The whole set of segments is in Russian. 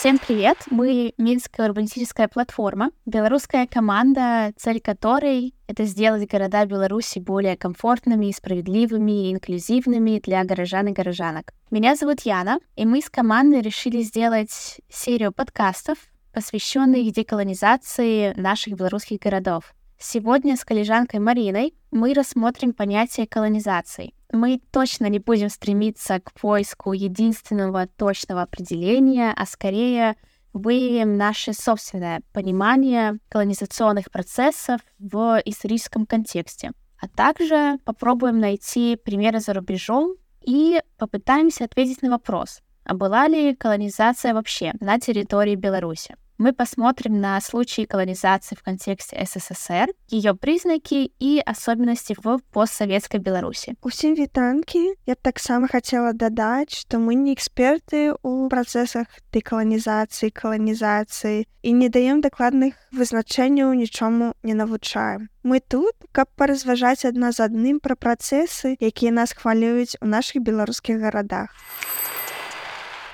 Всем привет! Мы Минская урбанистическая платформа, белорусская команда, цель которой — это сделать города Беларуси более комфортными, справедливыми и инклюзивными для горожан и горожанок. Меня зовут Яна, и мы с командой решили сделать серию подкастов, посвященных деколонизации наших белорусских городов. Сегодня с коллежанкой Мариной мы рассмотрим понятие колонизации. Мы точно не будем стремиться к поиску единственного точного определения, а скорее выявим наше собственное понимание колонизационных процессов в историческом контексте. А также попробуем найти примеры за рубежом и попытаемся ответить на вопрос, а была ли колонизация вообще на территории Беларуси мы посмотрим на случаи колонизации в контексте СССР, ее признаки и особенности в постсоветской Беларуси. Усім вітанкі я таксама хацела дадаць што мы не эксперты ў працэсах дэкаланізацыі каланізацыі і не даем дакладных вызначэнняў нічому не навучаем мы тут каб паразважаць адна з адным пра працэсы якія нас хвалююць у наших беларускіх гарадах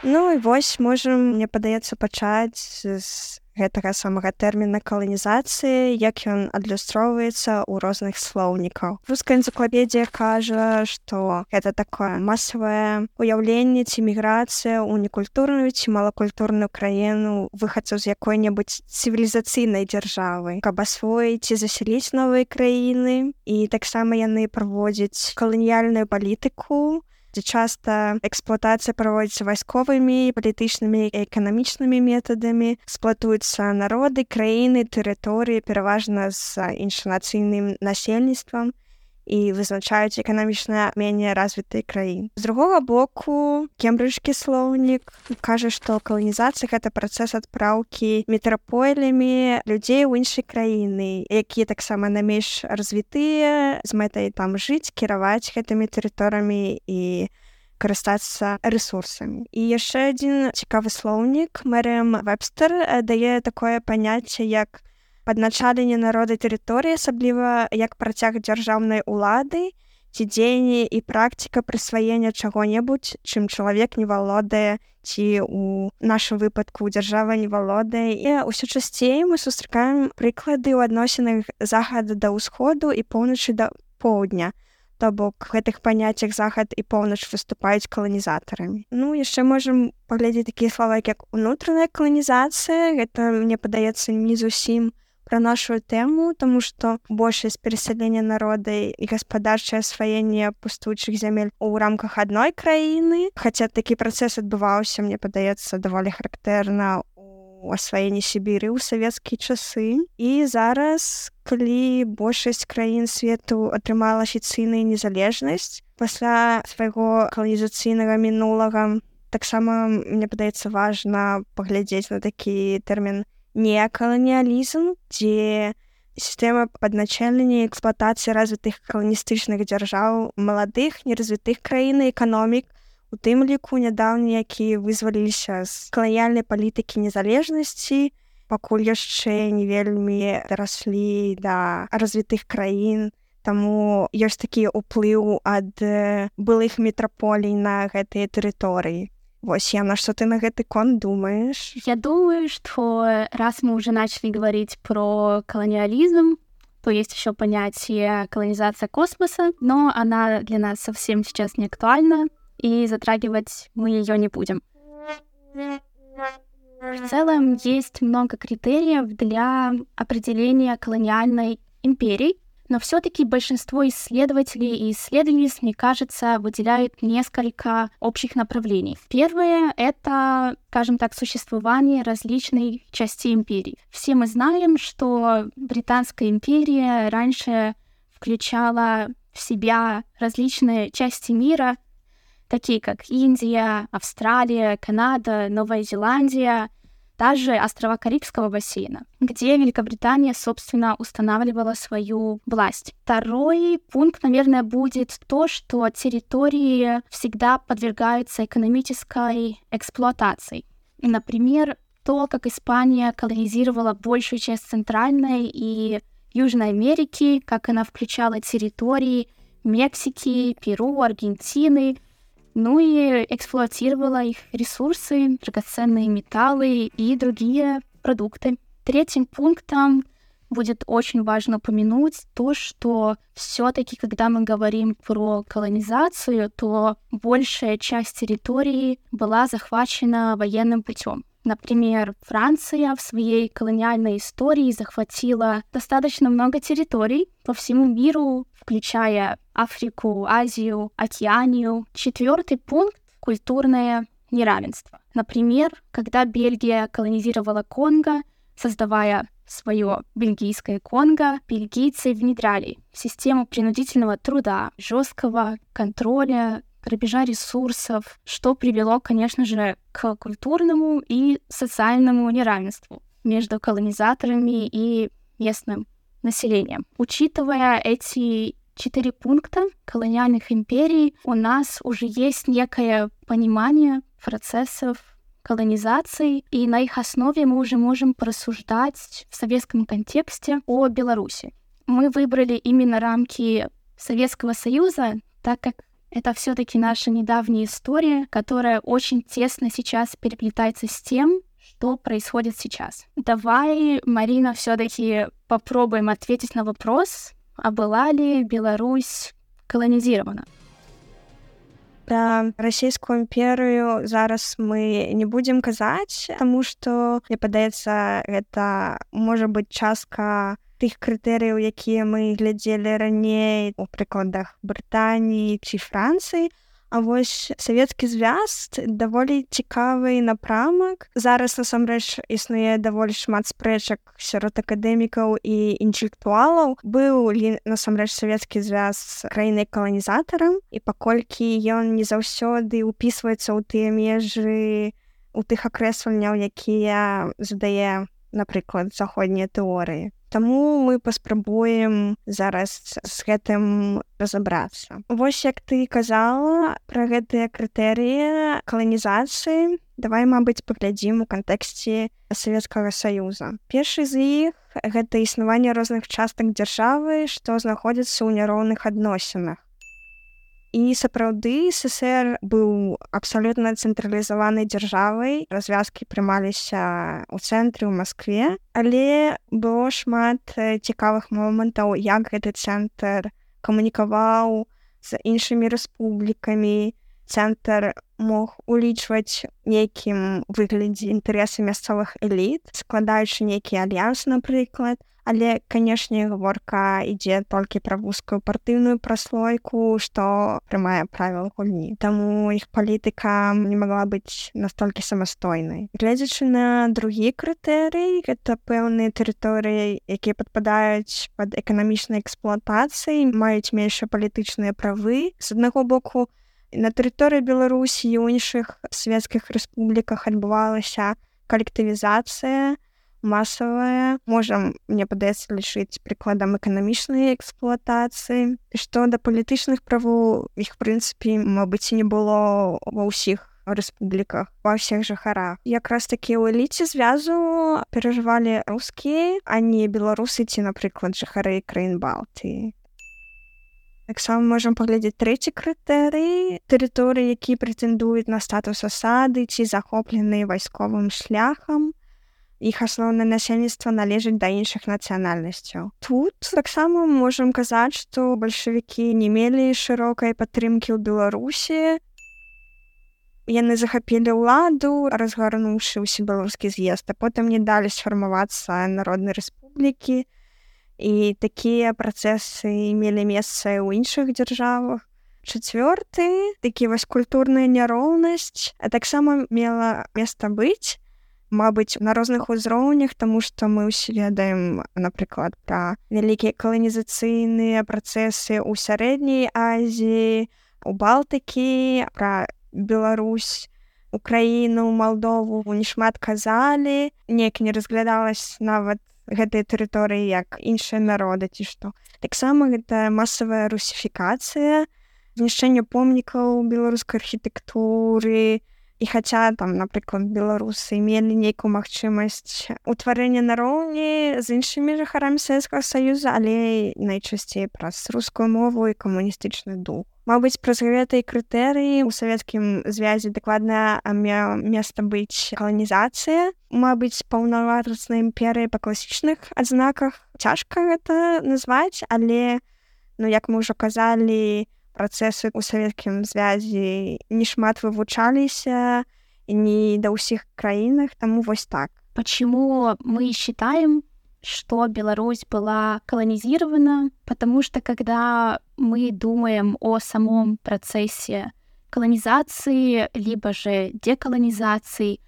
Ну і вось можам мне падаецца пачаць з гэтага самага тэрміна каланізацыі як ён адлюстроўваецца ў розных слоўнікаў. Руская энцыклапедія кажа што это такое масавае уяўленне ці міграцыя ў некультурную ці малакультурную краіну выхадцаў з якой-небудзь цывілізацыйнай дзяржавы каб асвоіць ці засяліць новыя краіны. І таксама яны праводзяць каланіяльную палітыку дзе часта эксплуатацыя праводзіцца вайсковымі палітычнымі і эканамічнымі метадамі сплатуюцца народы краіны тэрыторыі пераважна з іншанацыйным насельніцтвам І вызначаюць эканамічна менее развітыя краін з другога боку кембрыжскі слоўнік кажа што каланізацыя гэта працэс адпраўкі метраполямі людзей у іншай краіны якія таксама на менш развітыя з мэтай там жыць кіраваць гэтымі тэрыторыямі і карыстацца ресурсамі і яшчэ адзін цікавы слоўнік мэрэм вебстер дае такое паняцце як падначаленне народа тэрыторыі асабліва як працяг дзяржаўнай улады ці дзеянні і практыка прысваення чаго-небудзь чым чалавек не валодае ці у нашым выпадку дзяржава не валодае. І ўсё часцей мы сустракаем прыклады ў адносінах захада да ўсходу і поўначы да поўдня. То бок гэтых паняццях захад і поўнач выступаюць каланізатарамі. Ну яшчэ можам паглядзець такія слова як унутраная каланізацыя. Гэта мне падаецца не зусім у про нашу тэму тому что большасць перасялення народа і гаспадарчае асваенне пустуючых зямель у рамках адной краіны хаця такі працэс адбываўся мне падаецца даволі характэрна у асваенні сібіры ў савецкія часы і зараз калі большасць краін свету атрымала афіцыйная незалежнасць пасля свайго каланізацыйнага мінулага таксама мне падаецца важна паглядзець на такі тэрмін неакаланіялізм, дзе сістэма падначалення эксплуатацыі развітых каланістычных дзяржаў маладых неразвітых краін эканомік, у тым ліку нядаўні, які вызваліліся з каланіяльнай палітыкі незалежнасці, пакуль яшчэ не вельмі дараслі да развітых краін. Таму ёсць такі ўплыў ад былых метраполій на гэтыя тэрыторыі. Вось на что ты на гэты кон думаешь? Я думаю, что раз мы уже начали говорить про колониализм, то есть еще понятие колонизация космоса, но она для нас совсем сейчас не актуальна, и затрагивать мы ее не будем. В целом есть много критериев для определения колониальной империи, но все-таки большинство исследователей и исследовательниц, мне кажется, выделяют несколько общих направлений. Первое — это, скажем так, существование различных частей империи. Все мы знаем, что Британская империя раньше включала в себя различные части мира, такие как Индия, Австралия, Канада, Новая Зеландия — даже острова Карибского бассейна, где Великобритания, собственно, устанавливала свою власть. Второй пункт, наверное, будет то, что территории всегда подвергаются экономической эксплуатации. Например, то, как Испания колонизировала большую часть Центральной и Южной Америки, как она включала территории Мексики, Перу, Аргентины, ну и эксплуатировала их ресурсы, драгоценные металлы и другие продукты. Третьим пунктом будет очень важно упомянуть то, что все-таки, когда мы говорим про колонизацию, то большая часть территории была захвачена военным путем. Например, Франция в своей колониальной истории захватила достаточно много территорий по всему миру, включая Африку, Азию, Океанию. Четвертый пункт — культурное неравенство. Например, когда Бельгия колонизировала Конго, создавая свое бельгийское Конго, бельгийцы внедряли систему принудительного труда, жесткого контроля, грабежа ресурсов, что привело, конечно же, к культурному и социальному неравенству между колонизаторами и местным населением. Учитывая эти четыре пункта колониальных империй, у нас уже есть некое понимание процессов колонизации, и на их основе мы уже можем порассуждать в советском контексте о Беларуси. Мы выбрали именно рамки Советского Союза, так как это все-таки наша недавняя история, которая очень тесно сейчас переплетается с тем, что происходит сейчас. Давай, Марина, все-таки попробуем ответить на вопрос, а была ли Беларусь колонизирована? Пра расійскую імперыю зараз мы не будзем казаць, таму што мне падаецца гэта можа быць частка тых крытэрыяў, якія мы глядзелі раней у прыкладах Брытаніі ці Францыі, А вось савецкі звяз даволі цікавы напрамак. Зараз насамрэч існуе даволі шмат спрэчак сярод акадэмікаў і інтэлектуалаў. Быў насамрэч савецкі звяз краінай каланізатарам і паколькі ён не заўсёды ўпісваецца ў тыя межы у тых акрэсванняў, якія задае, напрыклад, заходнія тэорыі. Таму мы паспрабуем зараз з гэтым разабрацца. Вось як ты казала пра гэтыя крытэрыі каланізацыі, давай, мабыць, паглядзім у кантэксце Савецкага саюза. Першы з іх гэта існаванне розных частак дзяржавы, што знаходзяцца ў няроўных адносінах і сапраўды ССР быў абсалютна цэнтралізаванай дзяржавай. Развязкі прымаліся ў цэнтры ў Маскве. Але было шмат цікавых момантаў як гэты цэнтр камунікаваў з іншымі рэспублікамі. Цэнтр мог улічваць нейкім выглядзе інтарэсы мясцовых эліт складаючы нейкі альянс напрыклад але канешне гаворка ідзе толькі пра вузкую партыўную праслойку што прымае правіл гульні. Таму іх палітыка не магла быць настолькі самастойнай. Гледзячы на другі крытэрый гэта пэўныя тэрыторыі якія падпадаюць пад эканамічнай эксплуатацыі маюць меншыя палітычныя правы. З аднаго боку на тэрыторыі беларусі і ў іншых савецкіх рэспубліках адбывалася калектывізацыя масавая можам мне падаецца лічыць прыкладам эканамічнай эксплуатацыі што да палітычных правоў іх прынцыпе мабыць і не было ва ўсіх рэспубліках ва ўсіх жыхарах якраз такі ў эліце звязу перажывалі рускія а не беларусы ці напрыклад жыхары краін балтыі таксама можам паглядзець трэці крытэрый тэрыторыі які прэтэндуюць на статус асады ці захопленыя вайсковым шляхам Іх асноўнае насельніцтва належыць да іншых нацыянальнасцяў. Тут таксама можам казаць, што бальшавікі не мелі шырокай падтрымкі ў Беларусі. Яны захапілі ўладу, разгарнуўшы ўсе беларускі з'езд, а потым не далі сфармавацца народнай рэспублікі. І такія працэсы мелі месца ў іншых дзяржавах. Чацвёрты такі вось культурная няроўнасць, а таксама мела места быць Мабыць, на розных узроўнях, таму што мы ўсе ведаем, напрыклад, пра вялікія каланізацыйныя працэсы ў сярэдняй Азіі, у Балтыкі, пра Беларусь, Украіну, Малдову не шмат казалі, неяк не разглядалась нават гэтыя тэрыторыі як іншыя народы ці што. Таксама гэта масавая русіфікацыя, знішчэнне помнікаў беларускай архітэктуры, і хаця там напрыклад беларусы мелі нейкую магчымасць утварэння нароўні з іншымі жыхарамі савецкага саюза але найчасцей праз рускую мову і камуністычны дух. Мабыць праз гэтай крытэрыі у савецкім звязі дакладна меў места быць каланізацыя Мабыць паўнавартасная імперыя па класічных адзнаках цяжка гэта назваць але ну як мы ўжо казалі працэсы у савецкім звязі не шмат вывучаліся і не да ўсіх краінах таму вось так почему мы считаем что Беларусь была колонизирована, потому что когда мы думаем о самом процессе колонизации, либо же деколонизации,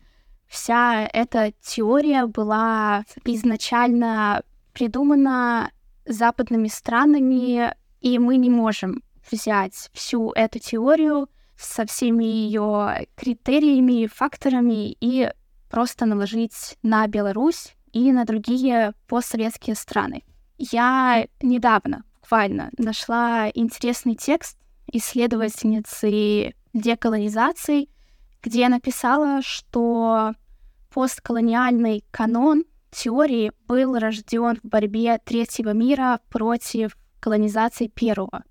вся эта теория была изначально придумана западными странами, и мы не можем взять всю эту теорию со всеми ее критериями, факторами и просто наложить на Беларусь и на другие постсоветские страны. Я недавно буквально нашла интересный текст исследовательницы деколонизации, где написала, что постколониальный канон теории был рожден в борьбе третьего мира против колонизации первого.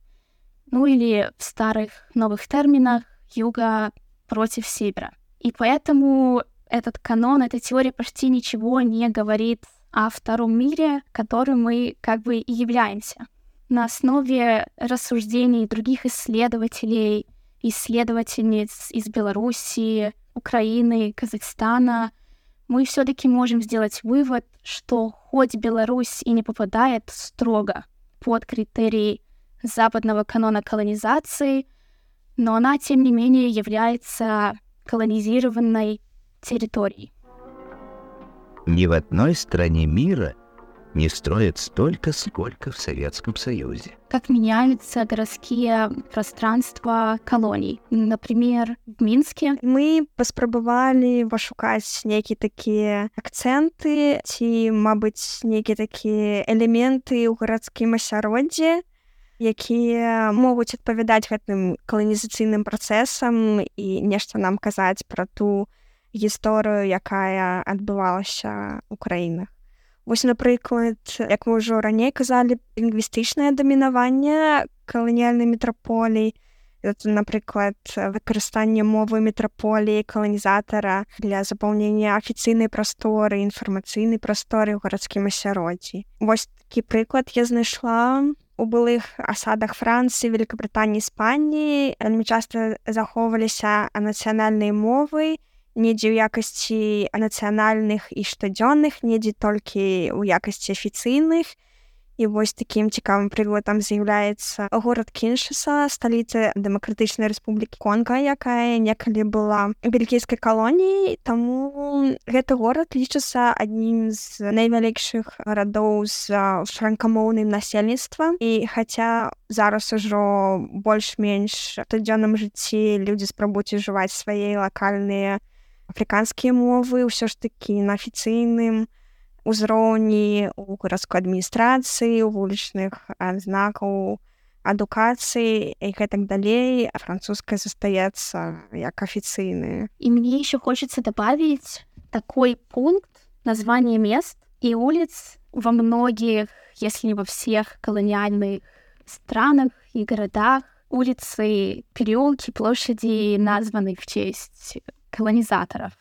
Ну или в старых новых терминах юга против севера. И поэтому этот канон, эта теория почти ничего не говорит о втором мире, которым мы как бы и являемся. На основе рассуждений других исследователей, исследовательниц из Беларуси, Украины, Казахстана, мы все-таки можем сделать вывод, что хоть Беларусь и не попадает строго под критерии западного канона колонизации, но она, тем не менее, является колонизированной территорий. Ни в одной стране мира не строят столько, сколько в Советском Союзе. Как меняются городские пространства колоний. Например, в Минске. Мы паспрабавалі пашукаць нейкія такія акцэнты ці, мабыць, нейкія такія элементы ў гарадскім асяроддзе, якія могуць адпавядаць гэтым каланізацыйным працэсам і нешта нам казаць пра ту гісторыю, якая адбывалася ў краінах. Вось, напрыклад, як мы ўжо раней казалі, лінгвістычнае дамінаванне каланіяльнай метраполій, напрыклад, выкарыстанне мовы метраполіі каланізатара для запаўнення афіцыйнай прасторы, інфармацыйнай прасторы ў гарадскім асяроддзі. Вось такі прыклад я знайшла у былых асадах Францыі, Великабрытаніі, Іспаніі, вельмі часта захоўваліся нацыянальнай мовай, недзе ў якасці нацыянальных і штодзённых недзе толькі ў якасці афіцыйных І вось такім цікавым прыкладам з'яўляецца горад кіншаса сталіца дэмакратычнай рэспублікі конка якая некалі была бельгійскай калоніяй таму гэты горад лічыцца аднім з найвялікшых гарадоў з франкамоўным насельніцтвам і хаця зараз ужо больш-менш штодзённым жыцці людзі спрабуюць ужываць свае лакальныя афрыканскія мовы ўсё ж такі на афіцыйным узроўні у гарадской адміністрацыі у вулічных знакаў адукацыі і гэтак далей а французская застаецца як афіцыйны и мне еще хочется добавить такой пункт название мест и улиц во многих если не во всех колониальных странах и городах улицы переулки площади названы в честь колонизаторов.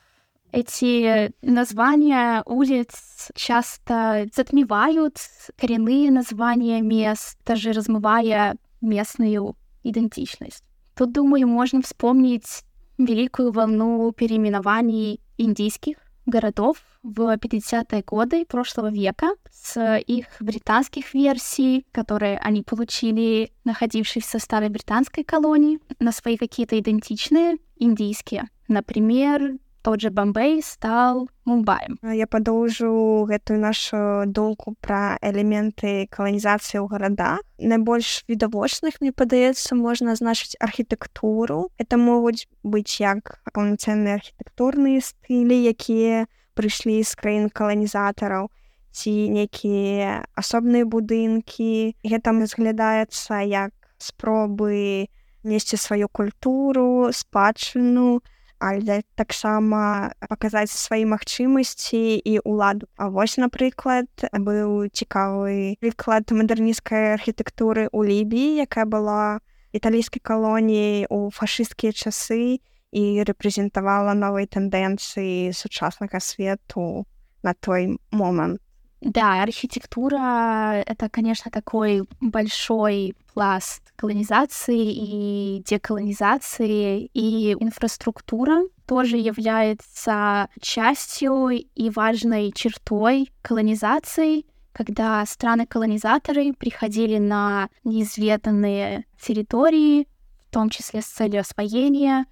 Эти названия улиц часто затмевают коренные названия мест, даже размывая местную идентичность. Тут, думаю, можно вспомнить великую волну переименований индийских городов в 50-е годы прошлого века с их британских версий, которые они получили, находившись в составе британской колонии, на свои какие-то идентичные индийские. Например, тот же Бомбей стал Мумбаем. Я падоўжу гэтую нашу думку пра элементы каланізацыі ў гарадах. Найбольш відавочных, мне падаецца, можна азначыць архітэктуру. Это могуць быць як паўнацэнныя архітэктурныя стылі, якія прыйшлі з краін каланізатараў ці нейкія асобныя будынкі. Гэта разглядаецца як спробы несці сваю культуру, спадчыну, але таксама паказаць свае магчымасці і ўладу А вось напрыклад быў цікавы прыклад мадэрнісцкай архітэктуры ў лібіі якая была італійскай калоніі ў фашысцкія часы і рэпрэзентавала новыя тэндэнцыі сучаснага свету на той момант. да, архитектура — это, конечно, такой большой пласт колонизации и деколонизации, и инфраструктура тоже является частью и важной чертой колонизации, когда страны-колонизаторы приходили на неизведанные территории, в том числе с целью освоения,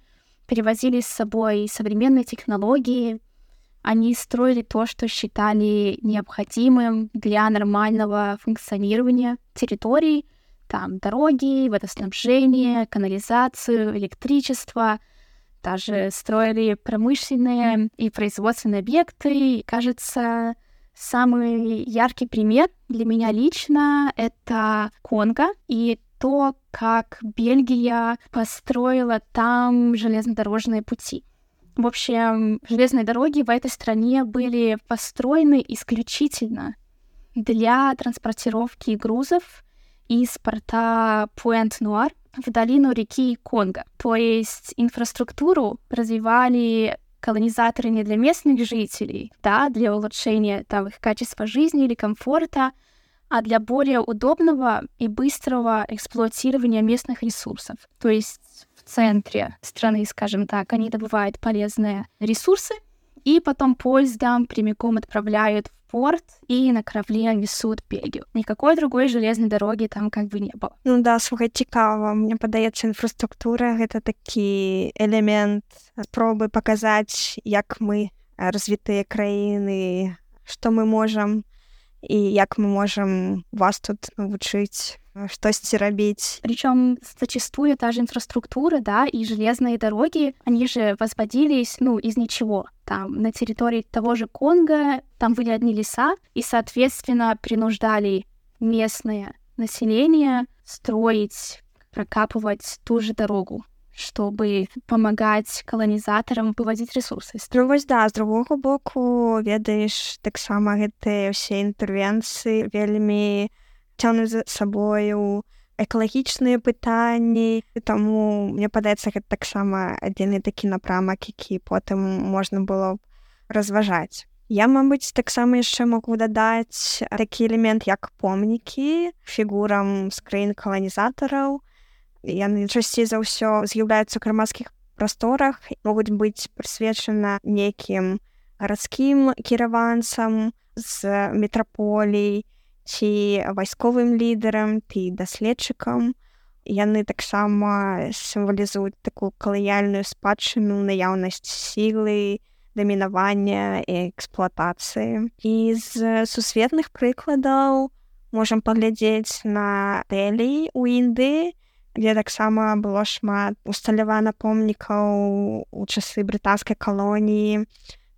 привозили с собой современные технологии, они строили то, что считали необходимым для нормального функционирования территорий, там дороги, водоснабжение, канализацию, электричество, даже строили промышленные и производственные объекты. И, кажется, самый яркий пример для меня лично — это Конго и то, как Бельгия построила там железнодорожные пути. В общем, железные дороги в этой стране были построены исключительно для транспортировки грузов из порта Пуэнт-Нуар в долину реки Конго. То есть инфраструктуру развивали колонизаторы не для местных жителей, да, для улучшения там, их качества жизни или комфорта, а для более удобного и быстрого эксплуатирования местных ресурсов. То есть центре страны, скажем так, они добывают полезные ресурсы, и потом поездом прямиком отправляют в порт и на корабле несут Бельгию. Никакой другой железной дороги там как бы не было. Ну да, слухай, цікава. Мне падаецца інфраструктура гэта такі элемент спробы паказаць, як мы развітыя краіны, што мы можам і як мы можам вас тут навучыць штосьці рабіць. Причем зачастую та же инфраструктура, да, и железные дороги, они же возводились, ну, из ничего. Там, на территории того же Конго, там были одни леса, и, соответственно, принуждали местное население строить, прокапывать ту же дорогу Чтобы помагаць каланізатарам выводзіць ресурсы. Вось да з другога боку ведаеш таксама гэтыя ўсе інтэрвенцыі вельмі цягнуць за сабою экалагічныя пытанні таму мне падаецца гэта таксама адзіны такі напрамак які потым можна было разважаць я мабыць таксама яшчэ могу дадаць такі элемент як помнікі фігурам з краін каланізатараў яны часцей за ўсё з'яўляюцца грамадскіх прасторах могуць быць прысвечана нейкім гарадскім кіраванцам з метраполій ці вайсковым лідарам ці даследчыкам яны таксама сімвалізуюць такую калаяльную спадчыну наяўнасць сілы дамінавання і эксплуатацыі і з сусветных прыкладаў можам паглядзець на дэлі у індыі дзе таксама было шмат усталявана помнікаў у часы брытанскай калоніі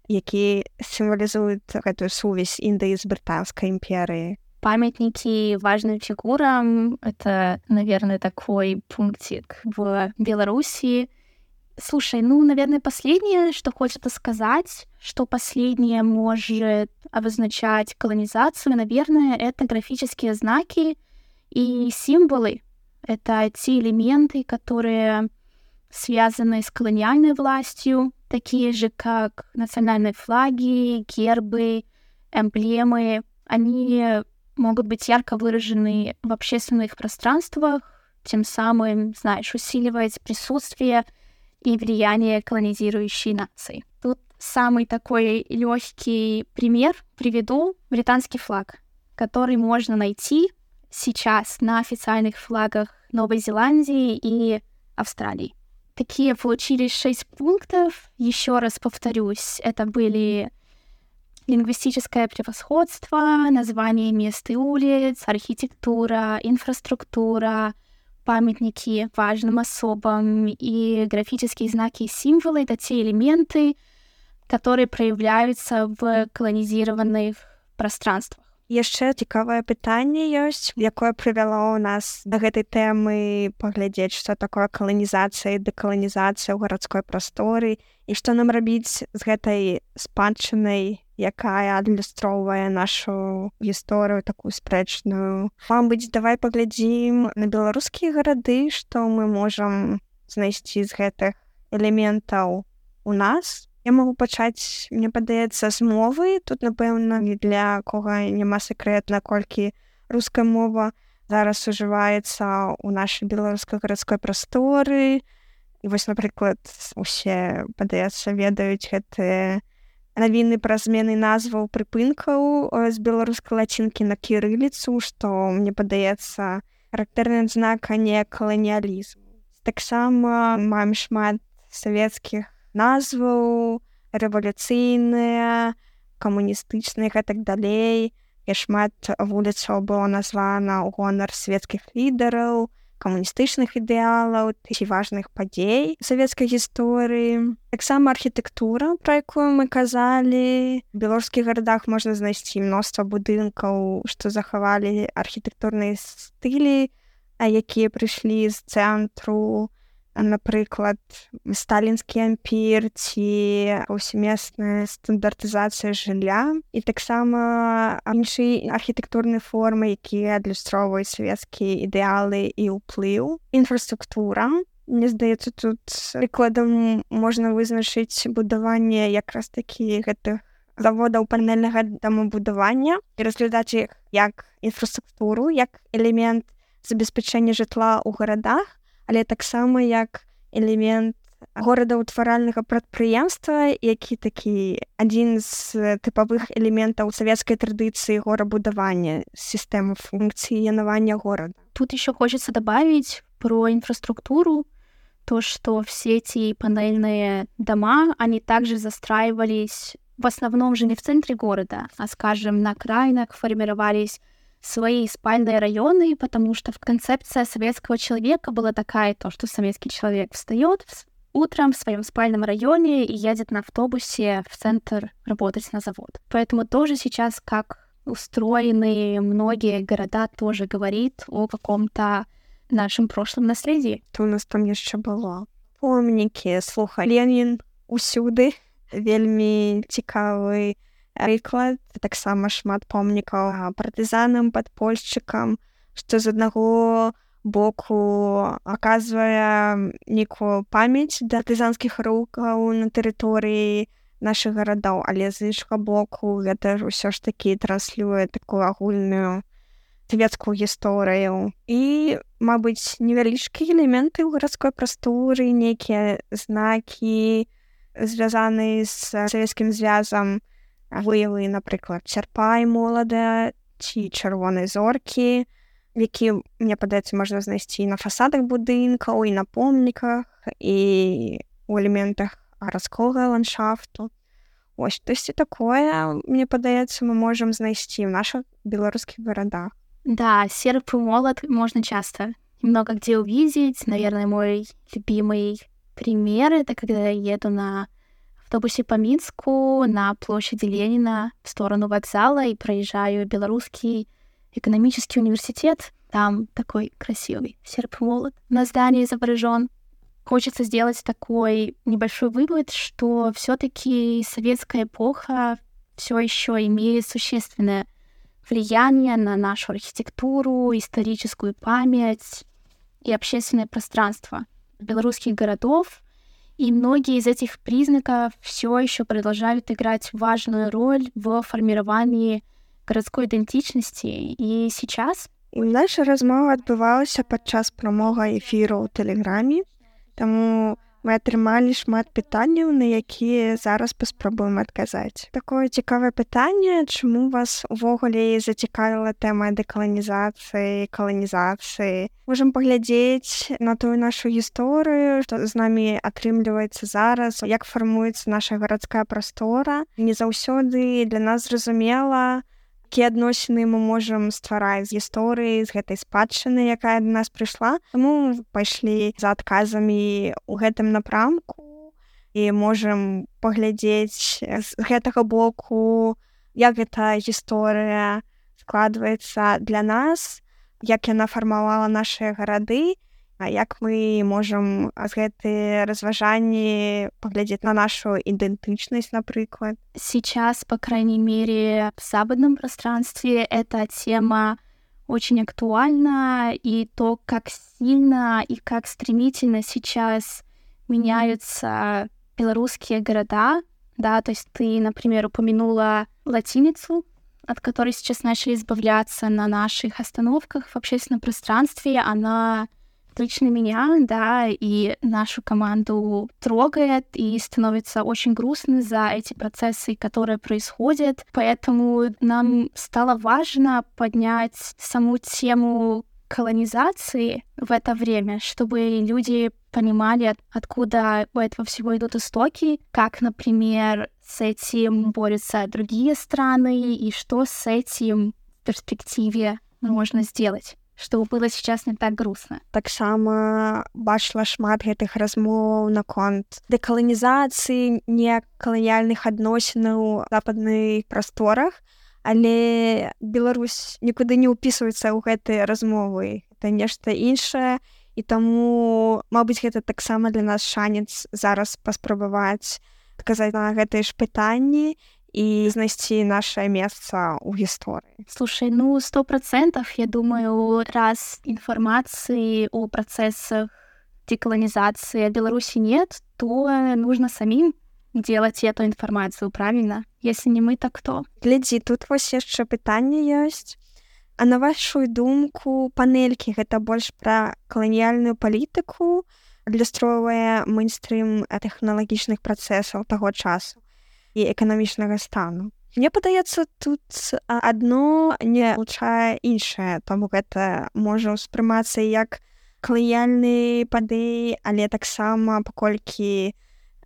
які сімвалізуюць гэтую сувязь індыі з брытанскай імперыі памятники важным фигурам. Это, наверное, такой пунктик в Белоруссии. Слушай, ну, наверное, последнее, что хочется сказать, что последнее может обозначать колонизацию, наверное, это графические знаки и символы. это те элементы, которые связаны с колониальной властью, такие же, как национальные флаги, гербы, эмблемы. Они могут быть ярко выражены в общественных пространствах, тем самым, знаешь, усиливать присутствие и влияние колонизирующей нации. Тут самый такой легкий пример приведу британский флаг, который можно найти сейчас на официальных флагах Новой Зеландии и Австралии. Такие получились шесть пунктов. Еще раз повторюсь, это были лингвистическое превосходство, название мест и улиц, архитектура, инфраструктура, памятники важным особам и графические знаки и символы — это те элементы, которые проявляются в колонизированных пространствах. Яшчэ цікавае пытанне ёсць якое прывяло ў нас да гэтай тэмы паглядзець што такое каланізацыя дэкаланізацыя ў гарадской прасторы і што нам рабіць з гэтай спадчынай якая адлюстроўвае нашу гісторыю такую спрэчную. Мабыць давай паглядзім на беларускія гарады што мы можам знайсці з гэтых элементаў у нас я могу пачаць мне падаецца з мовы тут напэўна не для кога няма сакрэт наколькі руская мова зараз ужываецца ў нашай беларускай гарадской прасторы. І вось напрыклад усе падаецца ведаюць гэтыя навіны пра змены назваў прыпынкаў з беларускай лацінкі на кірыліцу што мне падаецца характэрны знак а не каланіялізм. Таксама маем шмат савецкіх назваў рэвалюцыйныя камуністычных і так далей і шмат вуліцаў было названа ў гонар светскіх лідараў камуністычных ідэалаў ці важных падзей савецкай гісторыі таксама архітэктура пра якую мы казалі беларускіх гарадах можна знайсці мноства будынкаў што захавалі архітэктурныя стылі якія прыйшлі з цэнтру напрыклад сталінскі ампір ці паўсемесная стандартызацыя жылля і таксама іншыя архітэктурныя формы якія адлюстроўваюць савецкія ідэалы і ўплыў інфраструктура. Мне здаецца тут прыкладам можна вызначыць будаванне якраз такі гэтых заводаў панельнага дамабудавання і разглядаць іх як інфраструктуру як элемент забеспячэння жытла ў гарадах але таксама як элемент горадаўтваральнага прадпрыемства які такі адзін з тыпавых элементаў савецкай традыцыі горабудавання сістэмы функцыянавання горада. Тут еще хочется добавить про инфраструктуру то что все эти панельные дома они также застраивались в основном же не в центре города а скажем на окраинах формировались свои спальные районы, потому что в концепция советского человека была такая, то, что советский человек встает утром в своем спальном районе и едет на автобусе в центр работать на завод. Поэтому тоже сейчас, как устроены многие города, тоже говорит о каком-то нашем прошлом наследии. То у нас там еще было помники, слуха Ленин усюды, вельми цікавый прыклад таксама шмат помнікаў партызанам падпольшчыкам што з аднаго боку аказвае нейкую памяць да партызанскіх рукаў на тэрыторыі нашых гарадоў. Але з іншага боку гэта ж ўсё ж такі транслюе такую агульную савецкую гісторыю. І мабыць невялічкія элементы ў гарадской прасторы нейкія знакі звязаныя з савецкім звязам выявы напрыклад чарпай молада ці чырвонай зоркі які мне падаецца можна знайсці на фасадах будынкаў і на помніках і у элементах гарадскога ландшафту ось тосьці такое мне падаецца мы можам знайсці ў наших беларускіх гарадах да серп и молот можно часто много где увидеть наверное мой любимый пример это когда я еду на автобусе по Минску на площади Ленина в сторону вокзала и проезжаю Белорусский экономический университет. Там такой красивый серп молот на здании изображен. Хочется сделать такой небольшой вывод, что все-таки советская эпоха все еще имеет существенное влияние на нашу архитектуру, историческую память и общественное пространство белорусских городов, и многие из этих признаков все еще продолжают играть важную роль в формировании гарадской ідэнтычнасці і сейчас наша размова адбывалася падчас прамога эфіру ў тэлеграме таму мы атрымалі шмат пытанняў на якія зараз паспрабуем адказаць такое цікавае пытанне чаму вас увогуле зацікавіла тэма дэкаланізацыі каланізацыі можемм паглядзець на тую нашу гісторыю што з намі атрымліваецца зараз як фармуецца наша гарадская прастора не заўсёды для нас зразумела якія адносіны мы можам ствараць з гісторыі з гэтай спадчыны якая да нас прыйшла. Таму пайшлі за адказамі у гэтым напрамку і можам паглядзець з гэтага боку як гэта гісторыя складваецца для нас як яна фармавала нашыя гарады. А як мы можам з гэтыя разважанні паглядзець на нашу идентичность, например? Сейчас, по крайней мере, в западном пространстве эта тема очень актуальна, и то, как сильно и как стремительно сейчас меняются белорусские города, да, то есть ты, например, упомянула латиницу, от которой сейчас начали избавляться на наших остановках в общественном пространстве, она лично меня, да, и нашу команду трогает и становится очень грустно за эти процессы, которые происходят. Поэтому нам стало важно поднять саму тему колонизации в это время, чтобы люди понимали, откуда у этого всего идут истоки, как, например, с этим борются другие страны и что с этим в перспективе можно сделать чтобы было сейчас не так грустно. Таксама бачыла шмат гэтых размоў наконт дэкаланізацыі не каланіяльных адносінаў западных прасторах. Але Беларусь нікуды не ўпісваецца ў гэтыя размовы. Это нешта іншае. І таму Мабыць гэта таксама для нас шанец зараз паспрабаваць казаць на гэтыя ж пытанні и знайсці наше место у истории. Слушай, ну сто процентов, я думаю, раз информации о процессах деколонизации Беларуси нет, то нужно самим делать эту информацию, правильно? Если не мы, то кто? Глядзі, тут вось яшчэ пытанне ёсць. А на вашу думку, панелькі гэта больш пра каланіяльную палітыку, адлюстроўвае мейнстрым тэхналагічных працэсаў таго часу і эканамічнага стану. Мне падаецца тут адно не лучае іншае, таму гэта можа ўспрымацца як калыяльны падэі, але таксама паколькі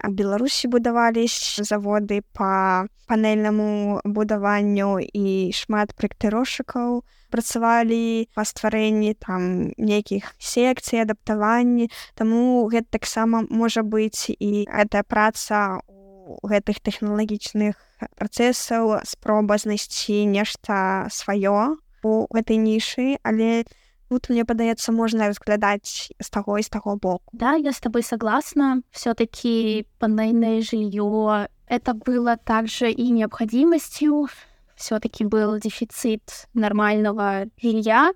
Беларусі будавались заводы па панельнаму будаванню і шмат праектырошчыкаў працавалі па стварэнні там нейкіх секцый адаптаванні таму гэта таксама можа быць і гэтая праца у гэтых тэхналагічных працэсаў спроба знайсці нешта сваё у гэтай нішы але тут мне падаецца можна разглядаць з таго і з таго боку да я с тобой согласна все-таки панельное жилье это было также и необходимостью все-таки был дефицит нормального жилья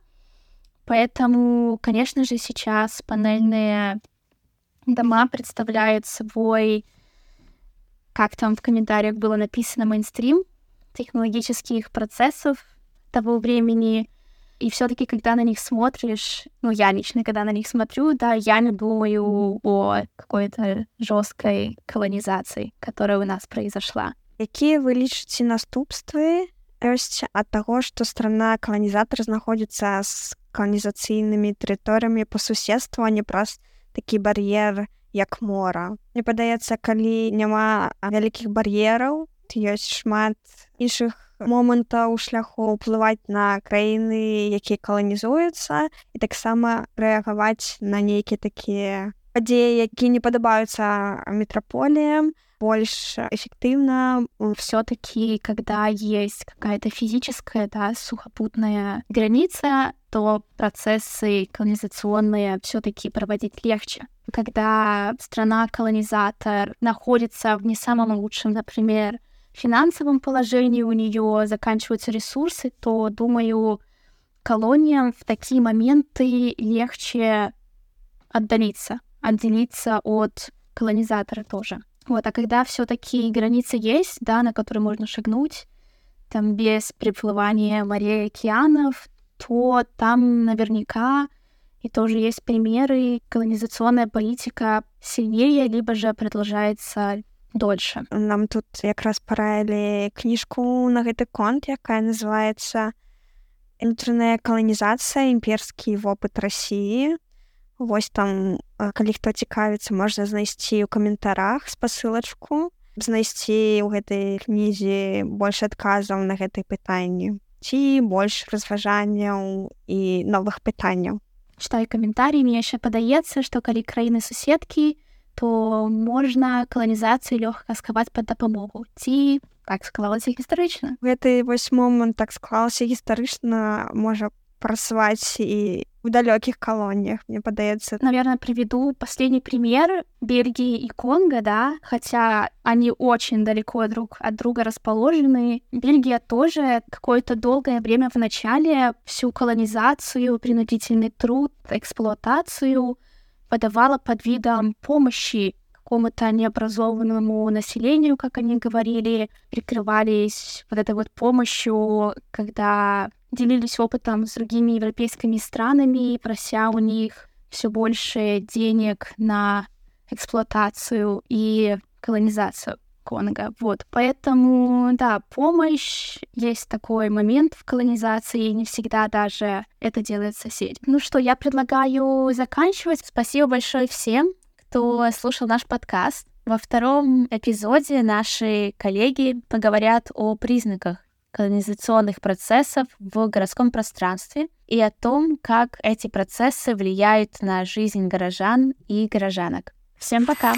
поэтому конечно же сейчас панельные дома представляют собой как там в комментариях было написано, мейнстрим технологических процессов того времени. И все-таки, когда на них смотришь, ну, я лично, когда на них смотрю, да, я не думаю о какой-то жесткой колонизации, которая у нас произошла. Какие вы лічыце наступствы ёсць ад таго, што страна каланізатар знаходзіцца з каланізацыйнымі тэрыторыямі по суседству, а не праз такі бар'ер Як мора. Мне падаецца, калі няма вялікіх бар'ераў, ёсць шмат іншых момантаў шляху ўплываць на краіны, якія каланізуюцца і таксама рэагаваць на нейкія такія падзеі, якія не падабаюцца метрополиям, больше эффективно. Все-таки, когда есть какая-то физическая, да, сухопутная граница, то процессы колонизационные все-таки проводить легче. Когда страна-колонизатор находится в не самом лучшем, например, финансовом положении, у нее заканчиваются ресурсы, то, думаю, колониям в такие моменты легче отдалиться, отделиться от колонизатора тоже. Вот, а когда все-таки границы есть, да, на которые можно шагнуть, там без приплывания морей и океанов, то там наверняка и тоже есть примеры, колонизационная политика сильнее, либо же продолжается дольше. Нам тут как раз параілі книжку на гэты конт, якая называется «Внутренняя колонизация. Имперский опыт России». Вось там калі хто цікавіцца можна знайсці ў каментарах спасылачку знайсці ў гэтай кнізе больш адказаў на гэтай пытанні ці больш разважанняў і новых пытанняў. Читаю каментарій мне яшчэ падаецца што калі краіны суседкі то можна каланізацыю лёгка скаваць пад дапамогу. Ці так склалася гістарычна? Гэты вось момант так склалася гістарычна можа прасваць і в далеких колониях, мне подается. Наверное, приведу последний пример Бельгии и Конго, да, хотя они очень далеко друг от друга расположены. Бельгия тоже какое-то долгое время в начале всю колонизацию, принудительный труд, эксплуатацию подавала под видом помощи какому-то необразованному населению, как они говорили, прикрывались вот этой вот помощью, когда делились опытом с другими европейскими странами, прося у них все больше денег на эксплуатацию и колонизацию Конго. Вот, поэтому, да, помощь, есть такой момент в колонизации, и не всегда даже это делает сосед. Ну что, я предлагаю заканчивать. Спасибо большое всем, кто слушал наш подкаст. Во втором эпизоде наши коллеги поговорят о признаках колонизационных процессов в городском пространстве и о том, как эти процессы влияют на жизнь горожан и горожанок. Всем пока!